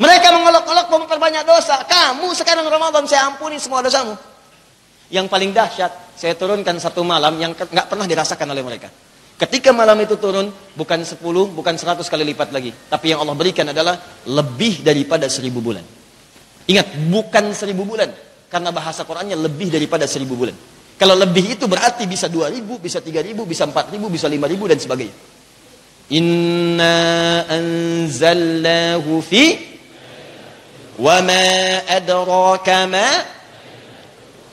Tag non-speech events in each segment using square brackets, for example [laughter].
Mereka mengolok-olok memperbanyak dosa. Kamu sekarang Ramadan saya ampuni semua dosamu. Yang paling dahsyat, saya turunkan satu malam yang nggak pernah dirasakan oleh mereka. Ketika malam itu turun, bukan 10, bukan 100 kali lipat lagi. Tapi yang Allah berikan adalah lebih daripada seribu bulan. Ingat, bukan seribu bulan. Karena bahasa Qurannya lebih daripada seribu bulan. Kalau lebih itu berarti bisa dua ribu, bisa tiga ribu, bisa empat ribu, bisa lima ribu, dan sebagainya. Inna anzalnahu fi وما أدراك ما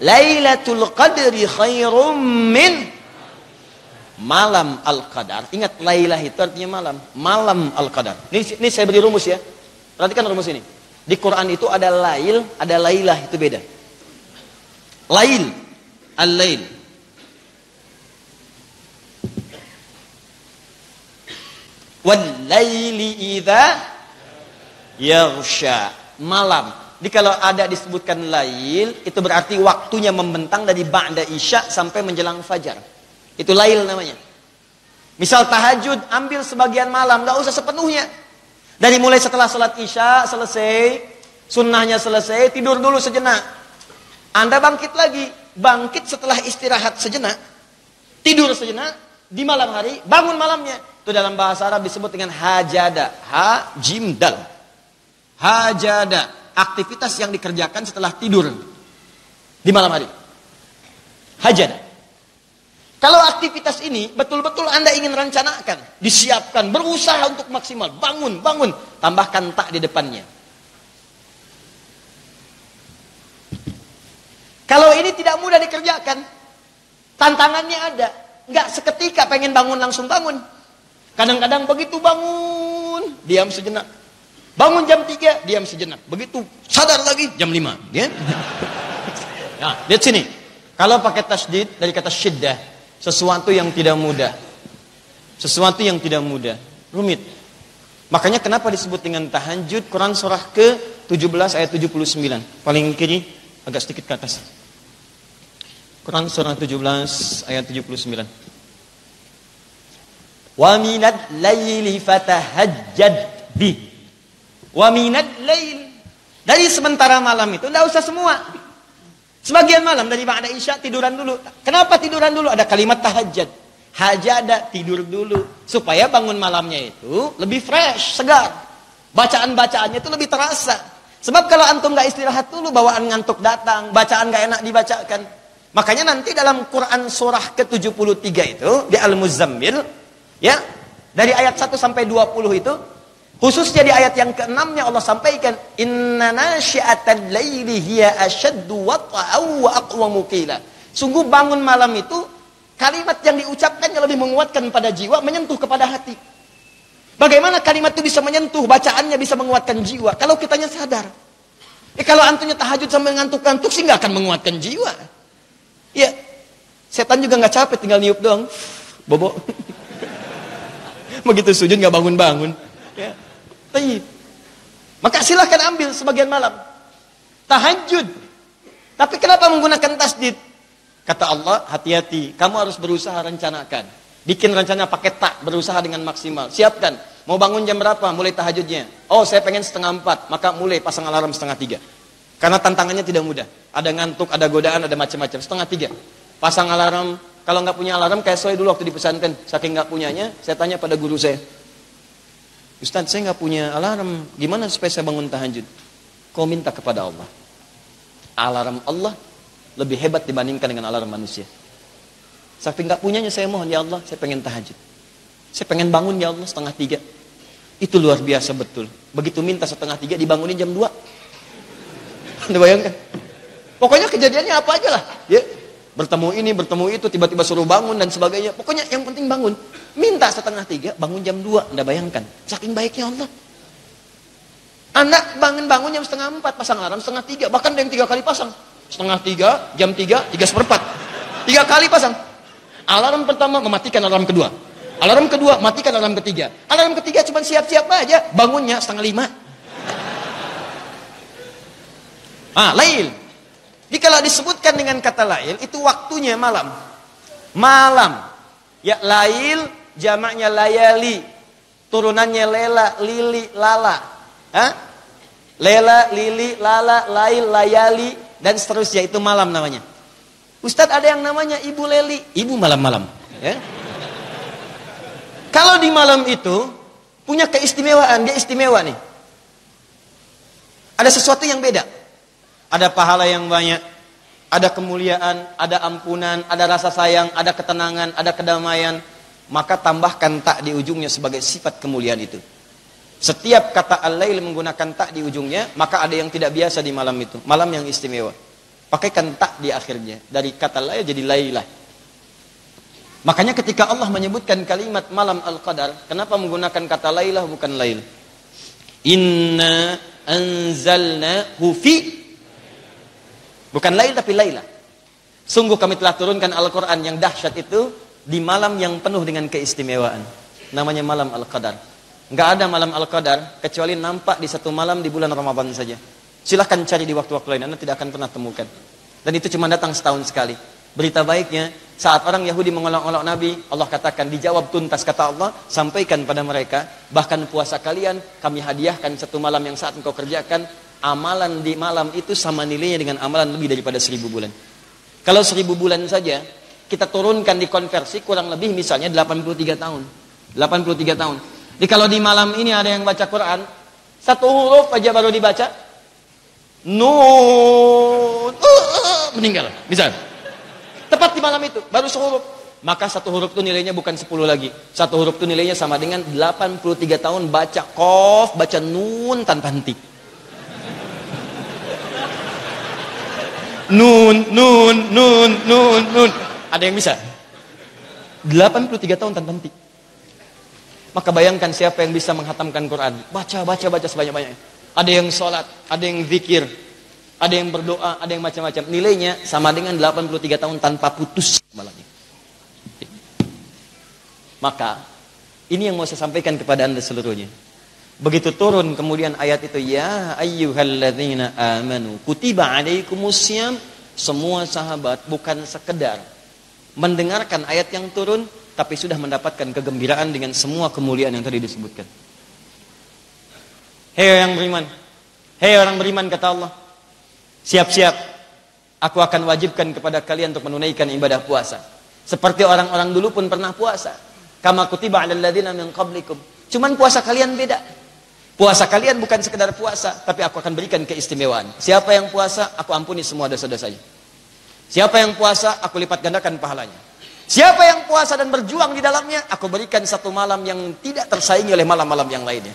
ليلة القدر خير من malam al-qadar. Ingat lailah itu artinya malam. Malam al-qadar. Ini, ini saya beri rumus ya. Perhatikan rumus ini. Di Quran itu ada lail, ada lailah itu beda. Lail, al-lail. Wal laili idza yaghsha malam. Jadi kalau ada disebutkan lail, itu berarti waktunya membentang dari ba'da isya sampai menjelang fajar. Itu lail namanya. Misal tahajud, ambil sebagian malam, nggak usah sepenuhnya. Dari mulai setelah sholat isya selesai, sunnahnya selesai, tidur dulu sejenak. Anda bangkit lagi, bangkit setelah istirahat sejenak, tidur sejenak, di malam hari, bangun malamnya. Itu dalam bahasa Arab disebut dengan hajada, ha jim dal. Hajada, aktivitas yang dikerjakan setelah tidur di malam hari. Hajada. Kalau aktivitas ini betul-betul Anda ingin rencanakan, disiapkan, berusaha untuk maksimal, bangun, bangun, tambahkan tak di depannya. Kalau ini tidak mudah dikerjakan, tantangannya ada. Nggak seketika pengen bangun langsung bangun. Kadang-kadang begitu bangun, diam sejenak. Bangun jam 3, diam sejenak. Begitu sadar lagi jam 5. Ya? Nah, [laughs] lihat sini. Kalau pakai tasdid dari kata syiddah, sesuatu yang tidak mudah. Sesuatu yang tidak mudah, rumit. Makanya kenapa disebut dengan tahajud Quran surah ke-17 ayat 79. Paling kiri agak sedikit ke atas. Quran surah 17 ayat 79. Wa minat laili fatahajjad bih Wa minat lail. Dari sementara malam itu tidak usah semua. Sebagian malam dari ba'da isya tiduran dulu. Kenapa tiduran dulu? Ada kalimat tahajud. Hajada tidur dulu supaya bangun malamnya itu lebih fresh, segar. Bacaan-bacaannya itu lebih terasa. Sebab kalau antum nggak istirahat dulu bawaan ngantuk datang, bacaan nggak enak dibacakan. Makanya nanti dalam Quran surah ke-73 itu di Al-Muzammil ya, dari ayat 1 sampai 20 itu Khususnya di ayat yang keenamnya Allah sampaikan inna nasyi'atal laili hiya ashaddu wata'aw wa aqwamu qila. Sungguh bangun malam itu kalimat yang diucapkan yang lebih menguatkan pada jiwa, menyentuh kepada hati. Bagaimana kalimat itu bisa menyentuh, bacaannya bisa menguatkan jiwa kalau kitanya sadar. Eh kalau antunya tahajud sampai ngantuk-ngantuk sih nggak akan menguatkan jiwa. Ya, setan juga nggak capek tinggal niup doang. Bobo. [laughs] Begitu sujud nggak bangun-bangun. Tayyib. Maka silahkan ambil sebagian malam. Tahajud. Tapi kenapa menggunakan tasdid? Kata Allah, hati-hati. Kamu harus berusaha rencanakan. Bikin rencana pakai tak, berusaha dengan maksimal. Siapkan. Mau bangun jam berapa? Mulai tahajudnya. Oh, saya pengen setengah empat. Maka mulai pasang alarm setengah tiga. Karena tantangannya tidak mudah. Ada ngantuk, ada godaan, ada macam-macam. Setengah tiga. Pasang alarm. Kalau nggak punya alarm, kayak saya dulu waktu dipesankan. Saking nggak punyanya, saya tanya pada guru saya. Ustaz saya nggak punya alarm, gimana supaya saya bangun tahajud? Kau minta kepada Allah. Alarm Allah lebih hebat dibandingkan dengan alarm manusia. Saking nggak punyanya saya mohon ya Allah, saya pengen tahajud. Saya pengen bangun ya Allah setengah tiga. Itu luar biasa betul. Begitu minta setengah tiga dibangunin jam dua. [laughs] Anda bayangkan? Pokoknya kejadiannya apa aja lah. Ya, bertemu ini, bertemu itu, tiba-tiba suruh bangun dan sebagainya. Pokoknya yang penting bangun. Minta setengah tiga, bangun jam dua. Anda bayangkan. Saking baiknya Allah. Anak bangun-bangun jam setengah empat, pasang alarm setengah tiga. Bahkan ada yang tiga kali pasang. Setengah tiga, jam tiga, tiga seperempat. Tiga kali pasang. Alarm pertama mematikan alarm kedua. Alarm kedua, matikan alarm ketiga. Alarm ketiga cuma siap-siap aja. Bangunnya setengah lima. Ah, lail. Jadi kalau disebutkan dengan kata lail, itu waktunya malam. Malam. Ya, lail jamaknya layali. Turunannya lela, lili, lala. Hah? Lela, Lili, Lala, Lail, Layali, dan seterusnya itu malam namanya. Ustadz ada yang namanya Ibu Leli, Ibu malam-malam. Ya. Kalau di malam itu punya keistimewaan, dia istimewa nih. Ada sesuatu yang beda. Ada pahala yang banyak, ada kemuliaan, ada ampunan, ada rasa sayang, ada ketenangan, ada kedamaian. Maka tambahkan tak di ujungnya sebagai sifat kemuliaan itu. Setiap kata al-lail menggunakan tak di ujungnya, maka ada yang tidak biasa di malam itu. Malam yang istimewa. Pakaikan tak di akhirnya. Dari kata lail jadi lailah. Makanya ketika Allah menyebutkan kalimat malam al-qadar, kenapa menggunakan kata lailah bukan lail? Inna anzalna hufi Bukan lail tapi lailah. Sungguh kami telah turunkan Al-Quran yang dahsyat itu di malam yang penuh dengan keistimewaan. Namanya malam Al-Qadar. Nggak ada malam Al-Qadar kecuali nampak di satu malam di bulan Ramadan saja. Silahkan cari di waktu-waktu lain, Anda tidak akan pernah temukan. Dan itu cuma datang setahun sekali. Berita baiknya, saat orang Yahudi mengolok-olok Nabi, Allah katakan, dijawab tuntas kata Allah, sampaikan pada mereka, bahkan puasa kalian, kami hadiahkan satu malam yang saat engkau kerjakan, amalan di malam itu sama nilainya dengan amalan lebih daripada seribu bulan. Kalau seribu bulan saja, kita turunkan di konversi kurang lebih misalnya 83 tahun. 83 tahun. Jadi kalau di malam ini ada yang baca Quran, satu huruf aja baru dibaca, nun, uh, uh, meninggal. Bisa. Tepat di malam itu, baru sehuruf. Maka satu huruf itu nilainya bukan 10 lagi. Satu huruf itu nilainya sama dengan 83 tahun baca kof, baca nun tanpa henti. Nun, nun, nun, nun, nun. Ada yang bisa? 83 tahun tanpa henti. Maka bayangkan siapa yang bisa menghatamkan Quran. Baca, baca, baca sebanyak-banyaknya. Ada yang sholat, ada yang zikir, ada yang berdoa, ada yang macam-macam. Nilainya sama dengan 83 tahun tanpa putus malamnya. Maka ini yang mau saya sampaikan kepada anda seluruhnya. Begitu turun kemudian ayat itu ya ayyuhalladzina amanu kutiba alaikumusiyam semua sahabat bukan sekedar mendengarkan ayat yang turun tapi sudah mendapatkan kegembiraan dengan semua kemuliaan yang tadi disebutkan. Hei yang beriman, hei orang beriman kata Allah, siap-siap, aku akan wajibkan kepada kalian untuk menunaikan ibadah puasa. Seperti orang-orang dulu pun pernah puasa. Kama kutiba alal ladzina min qablikum. Cuman puasa kalian beda. Puasa kalian bukan sekedar puasa, tapi aku akan berikan keistimewaan. Siapa yang puasa, aku ampuni semua dosa-dosanya. Siapa yang puasa, aku lipat gandakan pahalanya. Siapa yang puasa dan berjuang di dalamnya, aku berikan satu malam yang tidak tersaingi oleh malam-malam yang lainnya.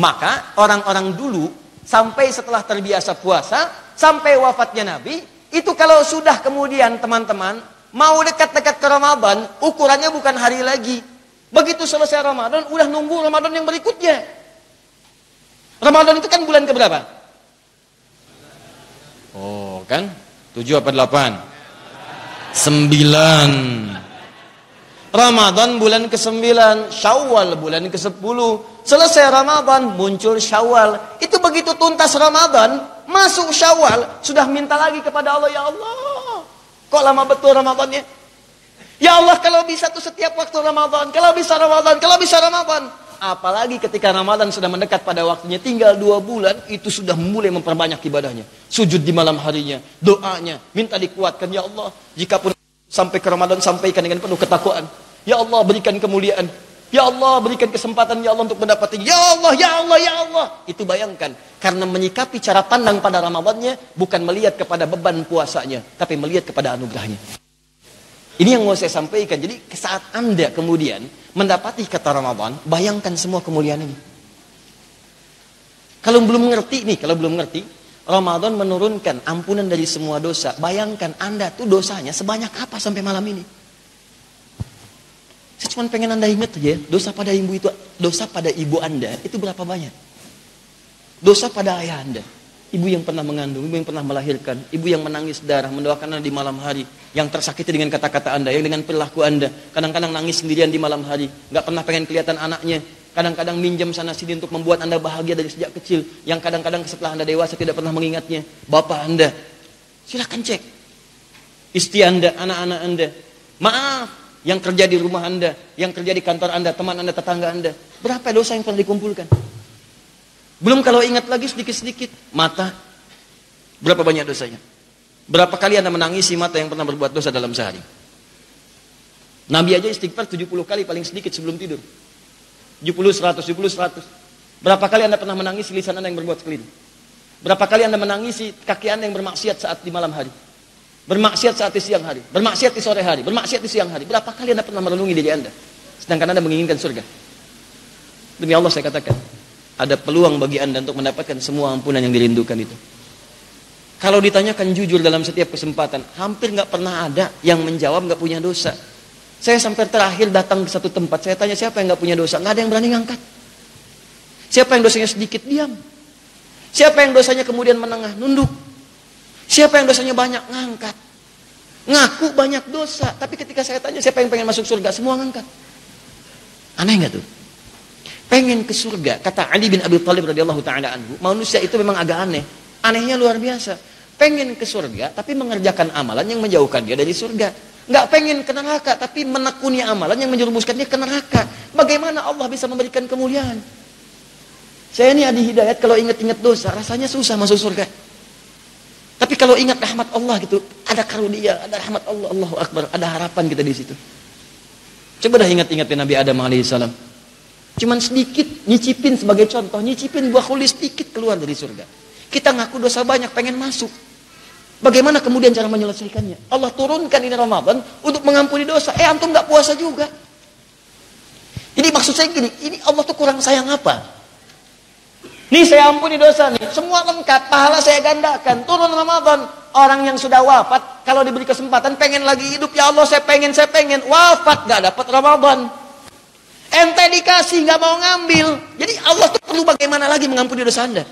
Maka orang-orang dulu sampai setelah terbiasa puasa, sampai wafatnya Nabi, itu kalau sudah kemudian teman-teman mau dekat-dekat ke Ramadan, ukurannya bukan hari lagi. Begitu selesai Ramadan, udah nunggu Ramadan yang berikutnya. Ramadan itu kan bulan keberapa? Oh, kan? Tujuh apa delapan? Sembilan. Ramadan bulan ke-9, Syawal bulan ke-10. Selesai Ramadan muncul Syawal. Itu begitu tuntas Ramadan, masuk Syawal, sudah minta lagi kepada Allah, ya Allah. Kok lama betul Ramadannya? Ya Allah, kalau bisa tuh setiap waktu Ramadan, kalau bisa Ramadan, kalau bisa Ramadan. Apalagi ketika Ramadan sudah mendekat pada waktunya, tinggal dua bulan, itu sudah mulai memperbanyak ibadahnya. Sujud di malam harinya, doanya, minta dikuatkan, ya Allah. Jika pun Sampai ke Ramadan sampaikan dengan penuh ketakwaan. Ya Allah berikan kemuliaan. Ya Allah berikan kesempatan ya Allah untuk mendapati. Ya Allah, ya Allah, ya Allah. Itu bayangkan. Karena menyikapi cara pandang pada Ramadannya bukan melihat kepada beban puasanya. Tapi melihat kepada anugerahnya. Ini yang mau saya sampaikan. Jadi saat anda kemudian mendapati kata Ramadan, bayangkan semua kemuliaan ini. Kalau belum mengerti nih, kalau belum mengerti, Ramadan menurunkan ampunan dari semua dosa. Bayangkan Anda tuh dosanya sebanyak apa sampai malam ini. Saya cuma pengen Anda ingat aja, dosa pada ibu itu, dosa pada ibu Anda itu berapa banyak? Dosa pada ayah Anda. Ibu yang pernah mengandung, ibu yang pernah melahirkan, ibu yang menangis darah, mendoakan Anda di malam hari, yang tersakiti dengan kata-kata Anda, yang dengan perilaku Anda, kadang-kadang nangis sendirian di malam hari, nggak pernah pengen kelihatan anaknya, Kadang-kadang minjam sana sini untuk membuat Anda bahagia dari sejak kecil. Yang kadang-kadang setelah Anda dewasa tidak pernah mengingatnya. Bapak Anda. Silahkan cek. Istri Anda, anak-anak Anda. Maaf. Yang kerja di rumah Anda. Yang kerja di kantor Anda, teman Anda, tetangga Anda. Berapa dosa yang pernah dikumpulkan? Belum kalau ingat lagi sedikit-sedikit. Mata. Berapa banyak dosanya? Berapa kali anda menangisi mata yang pernah berbuat dosa dalam sehari? Nabi aja istighfar 70 kali paling sedikit sebelum tidur. 70, 100, 70, 100. Berapa kali anda pernah menangisi lisan anda yang berbuat keliru? Berapa kali anda menangisi kaki anda yang bermaksiat saat di malam hari? Bermaksiat saat di siang hari? Bermaksiat di sore hari? Bermaksiat di siang hari? Berapa kali anda pernah merenungi diri anda? Sedangkan anda menginginkan surga. Demi Allah saya katakan, ada peluang bagi anda untuk mendapatkan semua ampunan yang dirindukan itu. Kalau ditanyakan jujur dalam setiap kesempatan, hampir nggak pernah ada yang menjawab nggak punya dosa. Saya sampai terakhir datang ke satu tempat, saya tanya siapa yang nggak punya dosa, nggak ada yang berani ngangkat. Siapa yang dosanya sedikit diam. Siapa yang dosanya kemudian menengah nunduk. Siapa yang dosanya banyak ngangkat. Ngaku banyak dosa, tapi ketika saya tanya siapa yang pengen masuk surga, semua ngangkat. Aneh nggak tuh? Pengen ke surga. Kata Ali bin Abi Thalib radhiyallahu taala anhu, manusia itu memang agak aneh. Anehnya luar biasa. Pengen ke surga tapi mengerjakan amalan yang menjauhkan dia dari surga. Nggak pengen ke neraka tapi menekuni amalan yang menjerumuskan dia ke neraka. Bagaimana Allah bisa memberikan kemuliaan? Saya ini ada hidayat kalau ingat-ingat dosa rasanya susah masuk surga. Tapi kalau ingat rahmat Allah gitu, ada karunia, ada rahmat Allah, Allahu Akbar, ada harapan kita di situ. Coba dah ingat-ingat Nabi Adam alaihissalam. Cuman sedikit nyicipin sebagai contoh, nyicipin buah kulis sedikit keluar dari surga. Kita ngaku dosa banyak, pengen masuk. Bagaimana kemudian cara menyelesaikannya? Allah turunkan ini Ramadan untuk mengampuni dosa. Eh antum nggak puasa juga. Jadi maksud saya gini, ini Allah tuh kurang sayang apa? Nih saya ampuni dosa nih, semua lengkap, pahala saya gandakan. Turun Ramadan, orang yang sudah wafat, kalau diberi kesempatan pengen lagi hidup, ya Allah saya pengen, saya pengen. Wafat gak dapat Ramadan. Ente dikasih nggak mau ngambil. Jadi Allah tuh perlu bagaimana lagi mengampuni dosa Anda?